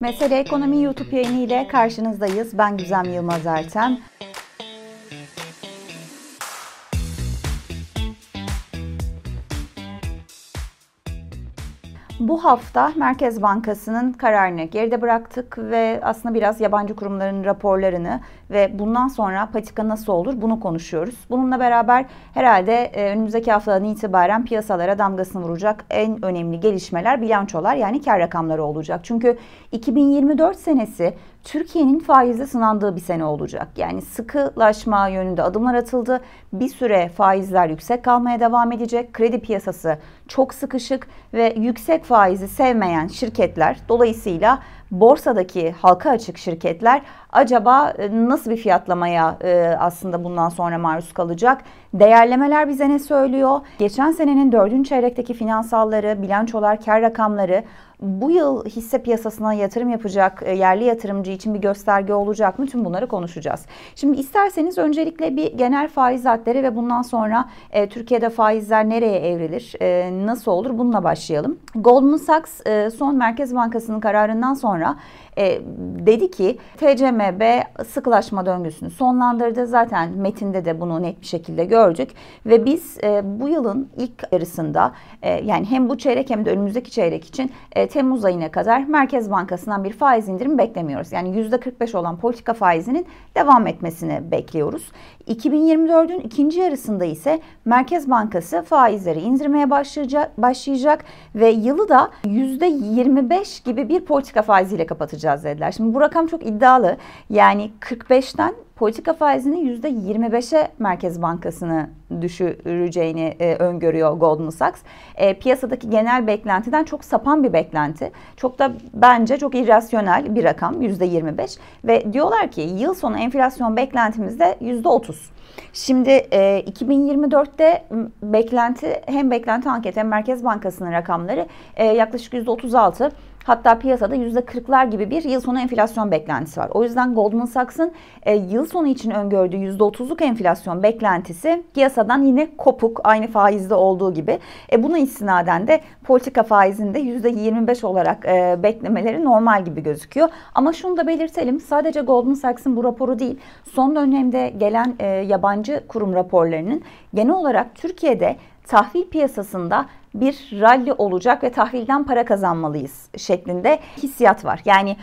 Mesele Ekonomi YouTube yayını ile karşınızdayız. Ben Güzem Yılmaz Ertem. Bu hafta Merkez Bankası'nın kararını geride bıraktık ve aslında biraz yabancı kurumların raporlarını ve bundan sonra patika nasıl olur bunu konuşuyoruz. Bununla beraber herhalde e, önümüzdeki haftadan itibaren piyasalara damgasını vuracak en önemli gelişmeler bilançolar yani kar rakamları olacak. Çünkü 2024 senesi Türkiye'nin faizle sınandığı bir sene olacak. Yani sıkılaşma yönünde adımlar atıldı. Bir süre faizler yüksek kalmaya devam edecek. Kredi piyasası çok sıkışık ve yüksek faizi sevmeyen şirketler dolayısıyla borsadaki halka açık şirketler acaba e, nasıl bir fiyatlamaya e, aslında bundan sonra maruz kalacak? Değerlemeler bize ne söylüyor? Geçen senenin dördüncü çeyrekteki finansalları, bilançolar, kar rakamları bu yıl hisse piyasasına yatırım yapacak e, yerli yatırımcı için bir gösterge olacak mı? Tüm bunları konuşacağız. Şimdi isterseniz öncelikle bir genel faiz hatları ve bundan sonra e, Türkiye'de faizler nereye evrilir, e, nasıl olur bununla başlayalım. Goldman Sachs e, son Merkez Bankası'nın kararından sonra e, dedi ki TCMB sıkılaşma döngüsünü sonlandırdı. Zaten metinde de bunu net bir şekilde gördük ve biz e, bu yılın ilk yarısında e, yani hem bu çeyrek hem de önümüzdeki çeyrek için e, Temmuz ayına kadar Merkez Bankası'ndan bir faiz indirimi beklemiyoruz. Yani %45 olan politika faizinin devam etmesini bekliyoruz. 2024'ün ikinci yarısında ise Merkez Bankası faizleri indirmeye başlayacak, başlayacak ve yılı da %25 gibi bir politika faiziyle kapatacağız dediler. Şimdi bu rakam çok iddialı. Yani 45'ten politika faizini %25'e Merkez Bankası'nı düşüreceğini e, öngörüyor Goldman Sachs. E, piyasadaki genel beklentiden çok sapan bir beklenti. Çok da bence çok irrasyonel bir rakam %25 ve diyorlar ki yıl sonu enflasyon beklentimizde %30. Şimdi e, 2024'te beklenti hem beklenti anketi hem Merkez Bankası'nın rakamları e, yaklaşık %36 Hatta piyasada %40'lar gibi bir yıl sonu enflasyon beklentisi var. O yüzden Goldman Sachs'ın e, yıl sonu için öngördüğü %30'luk enflasyon beklentisi piyasadan yine kopuk aynı faizde olduğu gibi. E, buna istinaden de politika faizinde %25 olarak e, beklemeleri normal gibi gözüküyor. Ama şunu da belirtelim sadece Goldman Sachs'ın bu raporu değil son dönemde gelen e, yabancı kurum raporlarının genel olarak Türkiye'de tahvil piyasasında bir rally olacak ve tahvilden para kazanmalıyız şeklinde hissiyat var. Yani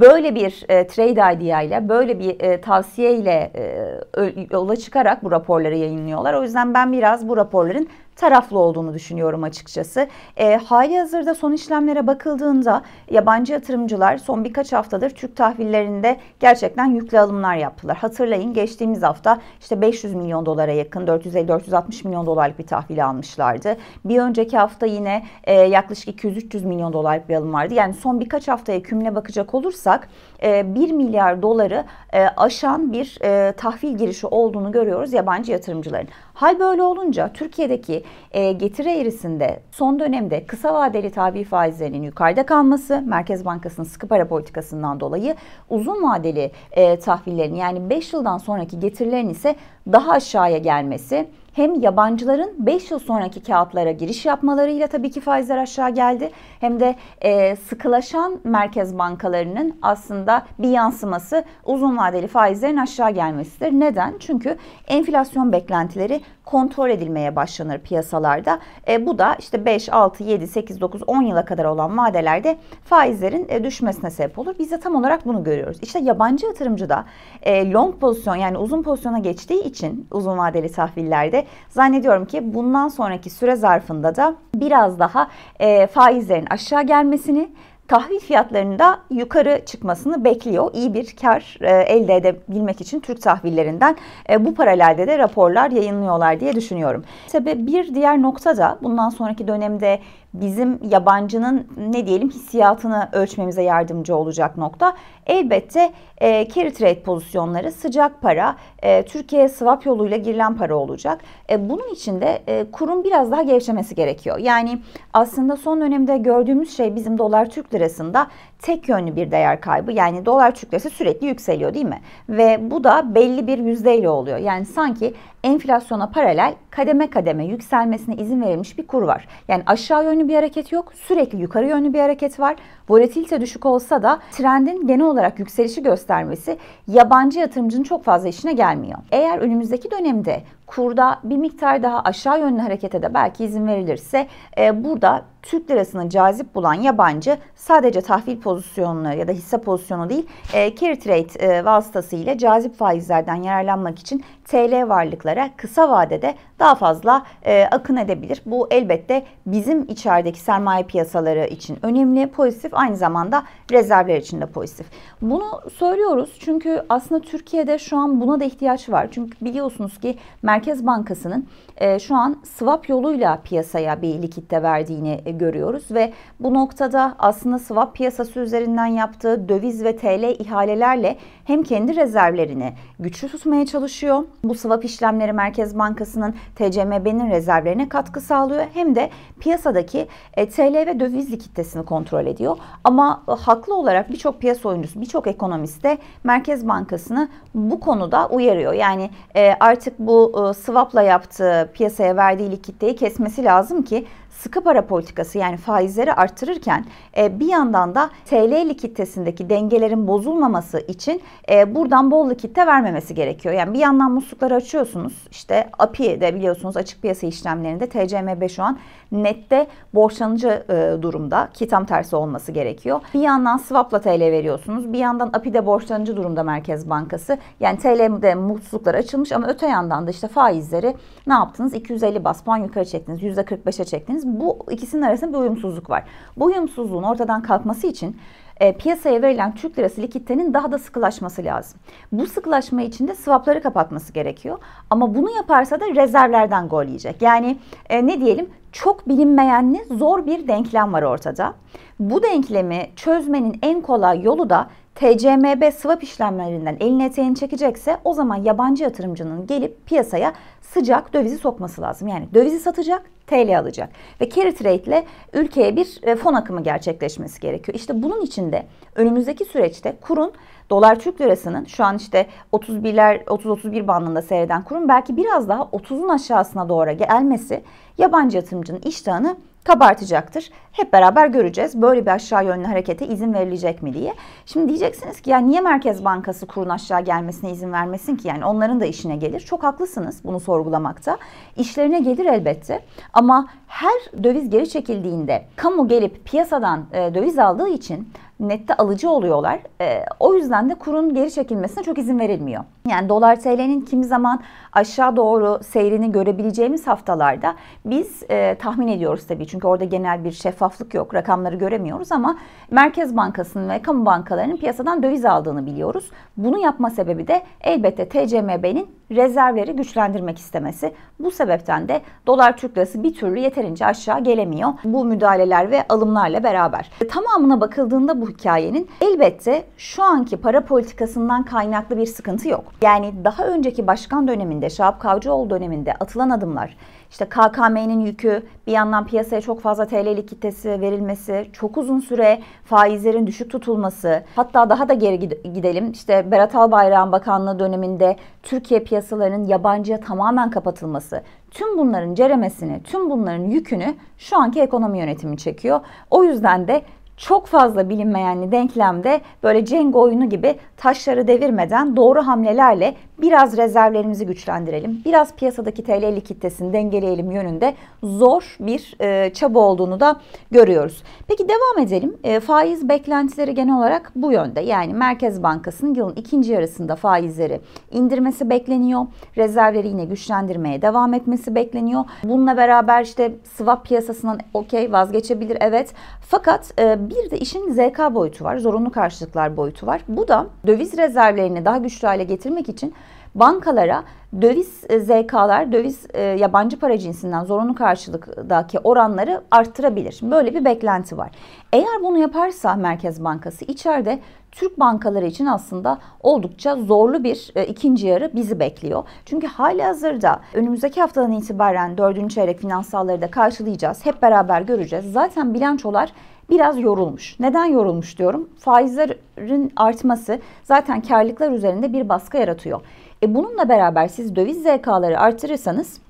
böyle bir e, trade idea ile böyle bir e, tavsiye ile e, yola çıkarak bu raporları yayınlıyorlar. O yüzden ben biraz bu raporların taraflı olduğunu düşünüyorum açıkçası. E, hali hazırda son işlemlere bakıldığında yabancı yatırımcılar son birkaç haftadır Türk tahvillerinde gerçekten yüklü alımlar yaptılar. Hatırlayın geçtiğimiz hafta işte 500 milyon dolara yakın 450-460 milyon dolarlık bir tahvil almışlardı. Bir önceki hafta yine e, yaklaşık 200-300 milyon dolarlık bir alım vardı. Yani son birkaç haftaya kümüne bakacak olursak e, 1 milyar doları e, aşan bir e, tahvil girişi olduğunu görüyoruz yabancı yatırımcıların. Hal böyle olunca Türkiye'deki e, getiri eğrisinde son dönemde kısa vadeli tabi faizlerinin yukarıda kalması, Merkez Bankası'nın sıkı para politikasından dolayı uzun vadeli e, tahvillerin yani 5 yıldan sonraki getirilerin ise daha aşağıya gelmesi hem yabancıların 5 yıl sonraki kağıtlara giriş yapmalarıyla tabii ki faizler aşağı geldi. Hem de e, sıkılaşan merkez bankalarının aslında bir yansıması uzun vadeli faizlerin aşağı gelmesidir. Neden? Çünkü enflasyon beklentileri kontrol edilmeye başlanır piyasalarda. E, bu da işte 5, 6, 7, 8, 9, 10 yıla kadar olan vadelerde faizlerin e, düşmesine sebep olur. Biz de tam olarak bunu görüyoruz. İşte yabancı yatırımcı da e, long pozisyon yani uzun pozisyona geçtiği için uzun vadeli tahvillerde zannediyorum ki bundan sonraki süre zarfında da biraz daha e, faizlerin aşağı gelmesini tahvil fiyatlarının da yukarı çıkmasını bekliyor. İyi bir kar e, elde edebilmek için Türk tahvillerinden e, bu paralelde de raporlar yayınlıyorlar diye düşünüyorum. Tabi bir diğer nokta da bundan sonraki dönemde bizim yabancının ne diyelim hissiyatını ölçmemize yardımcı olacak nokta. Elbette e, carry trade pozisyonları sıcak para, e, Türkiye swap yoluyla girilen para olacak. E, bunun için de e, kurum biraz daha gevşemesi gerekiyor. Yani aslında son dönemde gördüğümüz şey bizim dolar Türk lirasında tek yönlü bir değer kaybı. Yani dolar lirası sürekli yükseliyor değil mi? Ve bu da belli bir yüzdeyle oluyor. Yani sanki enflasyona paralel kademe kademe yükselmesine izin verilmiş bir kur var. Yani aşağı yönlü bir hareket yok. Sürekli yukarı yönlü bir hareket var. Volatilite düşük olsa da trendin genel olarak yükselişi göstermesi yabancı yatırımcının çok fazla işine gelmiyor. Eğer önümüzdeki dönemde kurda bir miktar daha aşağı yönlü harekete de belki izin verilirse e, burada Türk lirasını cazip bulan yabancı sadece tahvil pozisyonunu ya da hisse pozisyonu değil e, carry trade e, vasıtasıyla cazip faizlerden yararlanmak için TL varlıklara kısa vadede daha fazla e, akın edebilir. Bu elbette bizim içerideki sermaye piyasaları için önemli, pozitif aynı zamanda rezervler için de pozitif. Bunu söylüyoruz çünkü aslında Türkiye'de şu an buna da ihtiyaç var. Çünkü biliyorsunuz ki Merkez Bankası'nın e, şu an swap yoluyla piyasaya bir likitte verdiğini e, görüyoruz ve bu noktada aslında swap piyasası üzerinden yaptığı döviz ve TL ihalelerle hem kendi rezervlerini güçlü tutmaya çalışıyor. Bu swap işlemleri Merkez Bankası'nın TCMB'nin rezervlerine katkı sağlıyor hem de piyasadaki e, TL ve döviz likiditesini kontrol ediyor. Ama e, haklı olarak birçok piyasa oyuncusu, birçok ekonomist de Merkez Bankası'nı bu konuda uyarıyor. Yani e, artık bu swap'la yaptığı piyasaya verdiği likiditeyi kesmesi lazım ki sıkı para politikası yani faizleri arttırırken e, bir yandan da TL likiditesindeki dengelerin bozulmaması için e, buradan bol likitte vermemesi gerekiyor. Yani bir yandan muslukları açıyorsunuz. İşte API de biliyorsunuz açık piyasa işlemlerinde TCMB şu an nette borçlanıcı e, durumda ki tam tersi olması gerekiyor. Bir yandan swap'la TL veriyorsunuz. Bir yandan API'de borçlanıcı durumda Merkez Bankası. Yani TL'de musluklar açılmış ama öte yandan da işte faizleri ne yaptınız? 250 bas puan yukarı çektiniz. %45'e çektiniz. Bu ikisinin arasında bir uyumsuzluk var. Bu uyumsuzluğun ortadan kalkması için e, piyasaya verilen Türk lirası likiditenin daha da sıkılaşması lazım. Bu sıkılaşma için de swapları kapatması gerekiyor. Ama bunu yaparsa da rezervlerden gol yiyecek. Yani e, ne diyelim çok bilinmeyenli zor bir denklem var ortada. Bu denklemi çözmenin en kolay yolu da TCMB swap işlemlerinden elini eteğini çekecekse o zaman yabancı yatırımcının gelip piyasaya sıcak dövizi sokması lazım. Yani dövizi satacak, TL alacak. Ve carry trade ile ülkeye bir e, fon akımı gerçekleşmesi gerekiyor. İşte bunun için de önümüzdeki süreçte kurun dolar Türk lirasının şu an işte 31'ler 30-31 bandında seyreden kurun belki biraz daha 30'un aşağısına doğru gelmesi yabancı yatırımcının iştahını kabartacaktır. Hep beraber göreceğiz böyle bir aşağı yönlü harekete izin verilecek mi diye. Şimdi diyeceksiniz ki ya niye Merkez Bankası kurun aşağı gelmesine izin vermesin ki? Yani onların da işine gelir. Çok haklısınız bunu sorgulamakta. İşlerine gelir elbette. Ama her döviz geri çekildiğinde kamu gelip piyasadan e, döviz aldığı için nette alıcı oluyorlar. E, o yüzden de kurun geri çekilmesine çok izin verilmiyor. Yani dolar TL'nin kimi zaman aşağı doğru seyrini görebileceğimiz haftalarda biz e, tahmin ediyoruz tabii. Çünkü orada genel bir şeffaflık yok. Rakamları göremiyoruz ama Merkez Bankası'nın ve kamu bankalarının piyasadan döviz aldığını biliyoruz. Bunu yapma sebebi de elbette TCMB'nin rezervleri güçlendirmek istemesi. Bu sebepten de dolar Türk lirası bir türlü yeterince aşağı gelemiyor. Bu müdahaleler ve alımlarla beraber. Tamamına bakıldığında bu hikayenin elbette şu anki para politikasından kaynaklı bir sıkıntı yok. Yani daha önceki başkan döneminde, Şahap Kavcıoğlu döneminde atılan adımlar, işte KKM'nin yükü, bir yandan piyasaya çok fazla TL likiditesi verilmesi, çok uzun süre faizlerin düşük tutulması, hatta daha da geri gidelim. İşte Berat Albayrak'ın bakanlığı döneminde Türkiye piyasalarının yabancıya tamamen kapatılması, tüm bunların ceremesini, tüm bunların yükünü şu anki ekonomi yönetimi çekiyor. O yüzden de çok fazla bilinmeyenli denklemde böyle Cenk oyunu gibi taşları devirmeden doğru hamlelerle biraz rezervlerimizi güçlendirelim. Biraz piyasadaki TL likiditesini dengeleyelim yönünde zor bir e, çaba olduğunu da görüyoruz. Peki devam edelim. E, faiz beklentileri genel olarak bu yönde. Yani Merkez Bankası'nın yılın ikinci yarısında faizleri indirmesi bekleniyor. Rezervleri yine güçlendirmeye devam etmesi bekleniyor. Bununla beraber işte swap piyasasından okey vazgeçebilir evet. Fakat e, bir de işin ZK boyutu var. Zorunlu karşılıklar boyutu var. Bu da döviz rezervlerini daha güçlü hale getirmek için bankalara döviz e, ZK'lar, döviz e, yabancı para cinsinden zorunlu karşılıktaki oranları arttırabilir. Böyle bir beklenti var. Eğer bunu yaparsa Merkez Bankası içeride Türk bankaları için aslında oldukça zorlu bir e, ikinci yarı bizi bekliyor. Çünkü hali hazırda önümüzdeki haftadan itibaren dördüncü çeyrek finansalları da karşılayacağız. Hep beraber göreceğiz. Zaten bilançolar biraz yorulmuş. Neden yorulmuş diyorum? Faizlerin artması zaten karlılıklar üzerinde bir baskı yaratıyor. E bununla beraber siz döviz ZK'ları artırırsanız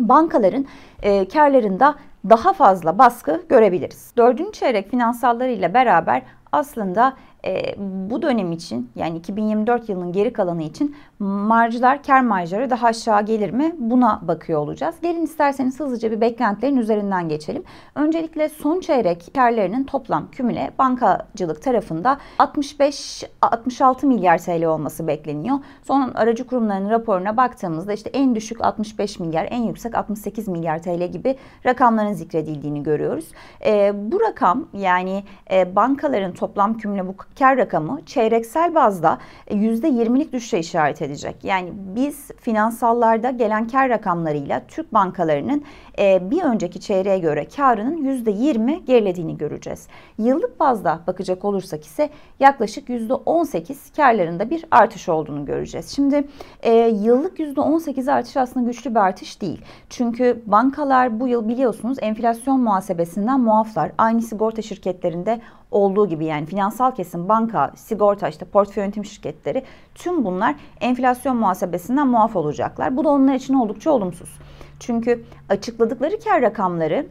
bankaların e, karlarında daha fazla baskı görebiliriz. Dördüncü çeyrek finansalları ile beraber aslında e, bu dönem için yani 2024 yılının geri kalanı için marjlar, kar marjları daha aşağı gelir mi? Buna bakıyor olacağız. Gelin isterseniz hızlıca bir beklentilerin üzerinden geçelim. Öncelikle son çeyrek karlarının toplam kümüle bankacılık tarafında 65-66 milyar TL olması bekleniyor. Son aracı kurumlarının raporuna baktığımızda işte en düşük 65 milyar, en yüksek 68 milyar TL gibi rakamların zikredildiğini görüyoruz. E, bu rakam yani e, bankaların toplam kümüle bu kar rakamı çeyreksel bazda %20'lik düşüşe işaret edecek. Yani biz finansallarda gelen kar rakamlarıyla Türk bankalarının e, bir önceki çeyreğe göre karının %20 gerilediğini göreceğiz. Yıllık bazda bakacak olursak ise yaklaşık %18 karlarında bir artış olduğunu göreceğiz. Şimdi e, yıllık %18 artış aslında güçlü bir artış değil. Çünkü bankalar bu yıl biliyorsunuz enflasyon muhasebesinden muaflar. Aynı sigorta şirketlerinde olduğu gibi yani finansal kesim, banka, sigorta, işte portföy yönetim şirketleri tüm bunlar enflasyon muhasebesinden muaf olacaklar. Bu da onlar için oldukça olumsuz. Çünkü açıkladıkları kar rakamları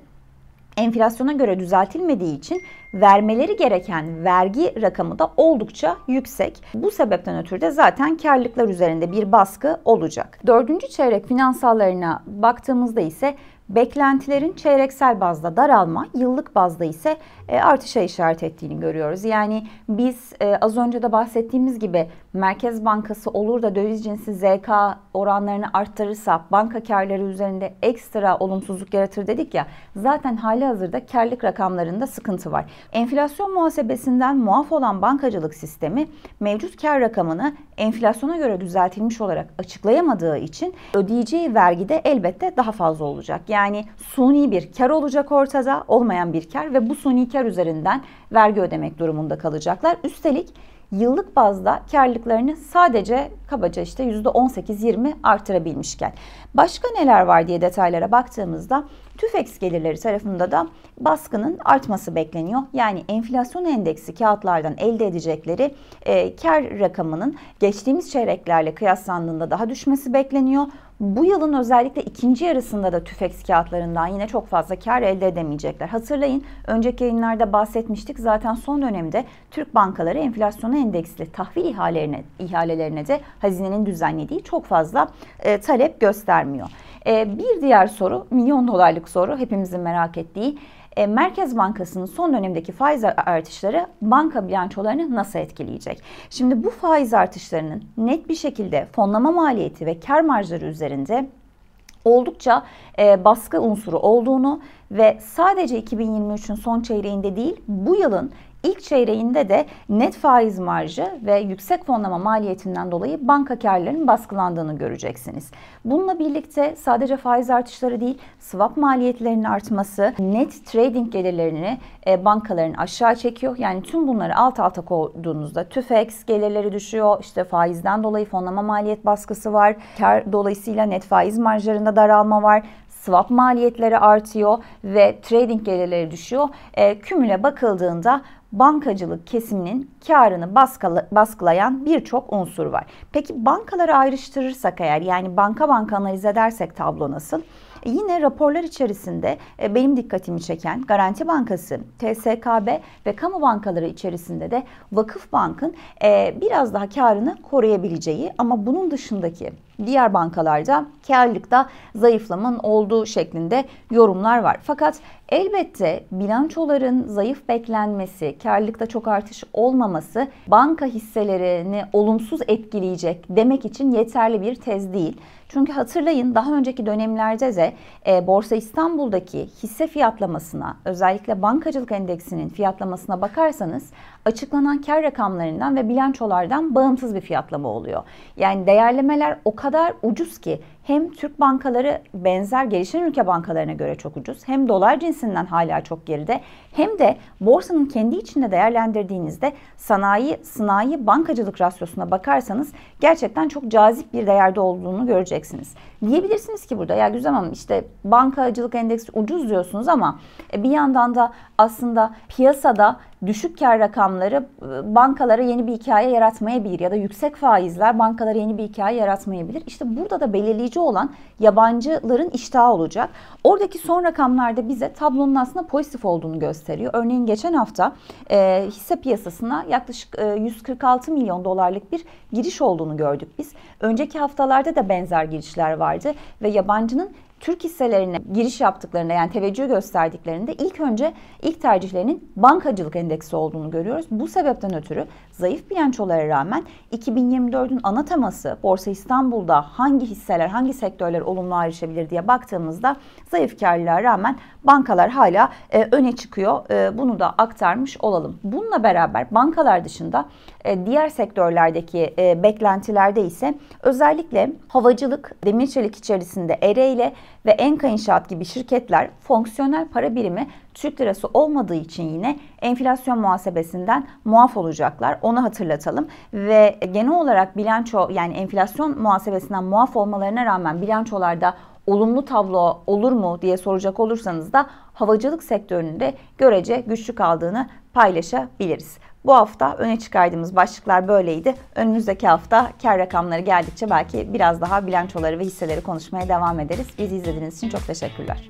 enflasyona göre düzeltilmediği için vermeleri gereken vergi rakamı da oldukça yüksek. Bu sebepten ötürü de zaten karlılıklar üzerinde bir baskı olacak. Dördüncü çeyrek finansallarına baktığımızda ise beklentilerin çeyreksel bazda daralma, yıllık bazda ise e, artışa işaret ettiğini görüyoruz. Yani biz e, az önce de bahsettiğimiz gibi Merkez Bankası olur da döviz cinsi ZK oranlarını arttırırsa banka karları üzerinde ekstra olumsuzluk yaratır dedik ya. Zaten hali hazırda karlık rakamlarında sıkıntı var. Enflasyon muhasebesinden muaf olan bankacılık sistemi mevcut kar rakamını enflasyona göre düzeltilmiş olarak açıklayamadığı için ödeyeceği vergi de elbette daha fazla olacak. Yani suni bir kar olacak ortada, olmayan bir kar ve bu suni kar üzerinden vergi ödemek durumunda kalacaklar. Üstelik yıllık bazda karlılıklarını sadece kabaca işte %18-20 artırabilmişken. Başka neler var diye detaylara baktığımızda TÜFEX gelirleri tarafında da baskının artması bekleniyor. Yani enflasyon endeksi kağıtlardan elde edecekleri e, kar rakamının geçtiğimiz çeyreklerle kıyaslandığında daha düşmesi bekleniyor. Bu yılın özellikle ikinci yarısında da tüfeks kağıtlarından yine çok fazla kar elde edemeyecekler. Hatırlayın önceki yayınlarda bahsetmiştik. Zaten son dönemde Türk bankaları enflasyona endeksli tahvil ihalelerine, ihalelerine de hazinenin düzenlediği çok fazla e, talep göstermiyor. E, bir diğer soru milyon dolarlık soru hepimizin merak ettiği. E, Merkez Bankası'nın son dönemdeki faiz artışları banka bilançolarını nasıl etkileyecek? Şimdi bu faiz artışlarının net bir şekilde fonlama maliyeti ve kar marjları üzerinde oldukça e, baskı unsuru olduğunu ve sadece 2023'ün son çeyreğinde değil bu yılın İlk çeyreğinde de net faiz marjı ve yüksek fonlama maliyetinden dolayı banka karlarının baskılandığını göreceksiniz. Bununla birlikte sadece faiz artışları değil, swap maliyetlerinin artması, net trading gelirlerini e, bankaların aşağı çekiyor. Yani tüm bunları alt alta koyduğunuzda TÜFEX gelirleri düşüyor. İşte faizden dolayı fonlama maliyet baskısı var. Kar dolayısıyla net faiz marjlarında daralma var swap maliyetleri artıyor ve trading gelirleri düşüyor. E, kümüle bakıldığında bankacılık kesiminin karını baskılayan birçok unsur var. Peki bankaları ayrıştırırsak eğer yani banka banka analiz edersek tablo nasıl? Yine raporlar içerisinde e, benim dikkatimi çeken Garanti Bankası, TSKB ve kamu bankaları içerisinde de Vakıf Bank'ın e, biraz daha karını koruyabileceği ama bunun dışındaki diğer bankalarda karlılıkta zayıflamanın olduğu şeklinde yorumlar var. Fakat elbette bilançoların zayıf beklenmesi, karlılıkta çok artış olmaması banka hisselerini olumsuz etkileyecek demek için yeterli bir tez değil. Çünkü hatırlayın daha önceki dönemlerde de e, Borsa İstanbul'daki hisse fiyatlamasına özellikle bankacılık endeksinin fiyatlamasına bakarsanız açıklanan kar rakamlarından ve bilançolardan bağımsız bir fiyatlama oluyor. Yani değerlemeler o kadar ucuz ki hem Türk bankaları benzer gelişen ülke bankalarına göre çok ucuz hem dolar cinsinden hala çok geride hem de borsanın kendi içinde değerlendirdiğinizde sanayi sanayi bankacılık rasyosuna bakarsanız gerçekten çok cazip bir değerde olduğunu göreceksiniz. Diyebilirsiniz ki burada ya güzel Hanım işte bankacılık endeksi ucuz diyorsunuz ama e, bir yandan da aslında piyasada düşük kar rakamları e, bankalara yeni bir hikaye yaratmayabilir ya da yüksek faizler bankalara yeni bir hikaye yaratmayabilir. İşte burada da belirleyici olan yabancıların iştahı olacak. Oradaki son rakamlarda bize tablonun aslında pozitif olduğunu gösteriyor. Örneğin geçen hafta e, hisse piyasasına yaklaşık e, 146 milyon dolarlık bir giriş olduğunu gördük biz. Önceki haftalarda da benzer girişler vardı ve yabancının Türk hisselerine giriş yaptıklarında yani teveccüh gösterdiklerinde ilk önce ilk tercihlerinin bankacılık endeksi olduğunu görüyoruz. Bu sebepten ötürü zayıf bilançolara rağmen 2024'ün ana teması Borsa İstanbul'da hangi hisseler, hangi sektörler olumlu ayrışabilir diye baktığımızda zayıf karlılığa rağmen bankalar hala e, öne çıkıyor. E, bunu da aktarmış olalım. Bununla beraber bankalar dışında e, diğer sektörlerdeki e, beklentilerde ise özellikle havacılık, demir çelik içerisinde Ereğli ve Enka İnşaat gibi şirketler fonksiyonel para birimi Türk lirası olmadığı için yine enflasyon muhasebesinden muaf olacaklar. Onu hatırlatalım. Ve genel olarak bilanço yani enflasyon muhasebesinden muaf olmalarına rağmen bilançolarda olumlu tablo olur mu diye soracak olursanız da havacılık sektöründe görece güçlü kaldığını paylaşabiliriz. Bu hafta öne çıkardığımız başlıklar böyleydi. Önümüzdeki hafta kar rakamları geldikçe belki biraz daha bilançoları ve hisseleri konuşmaya devam ederiz. Bizi izlediğiniz için çok teşekkürler.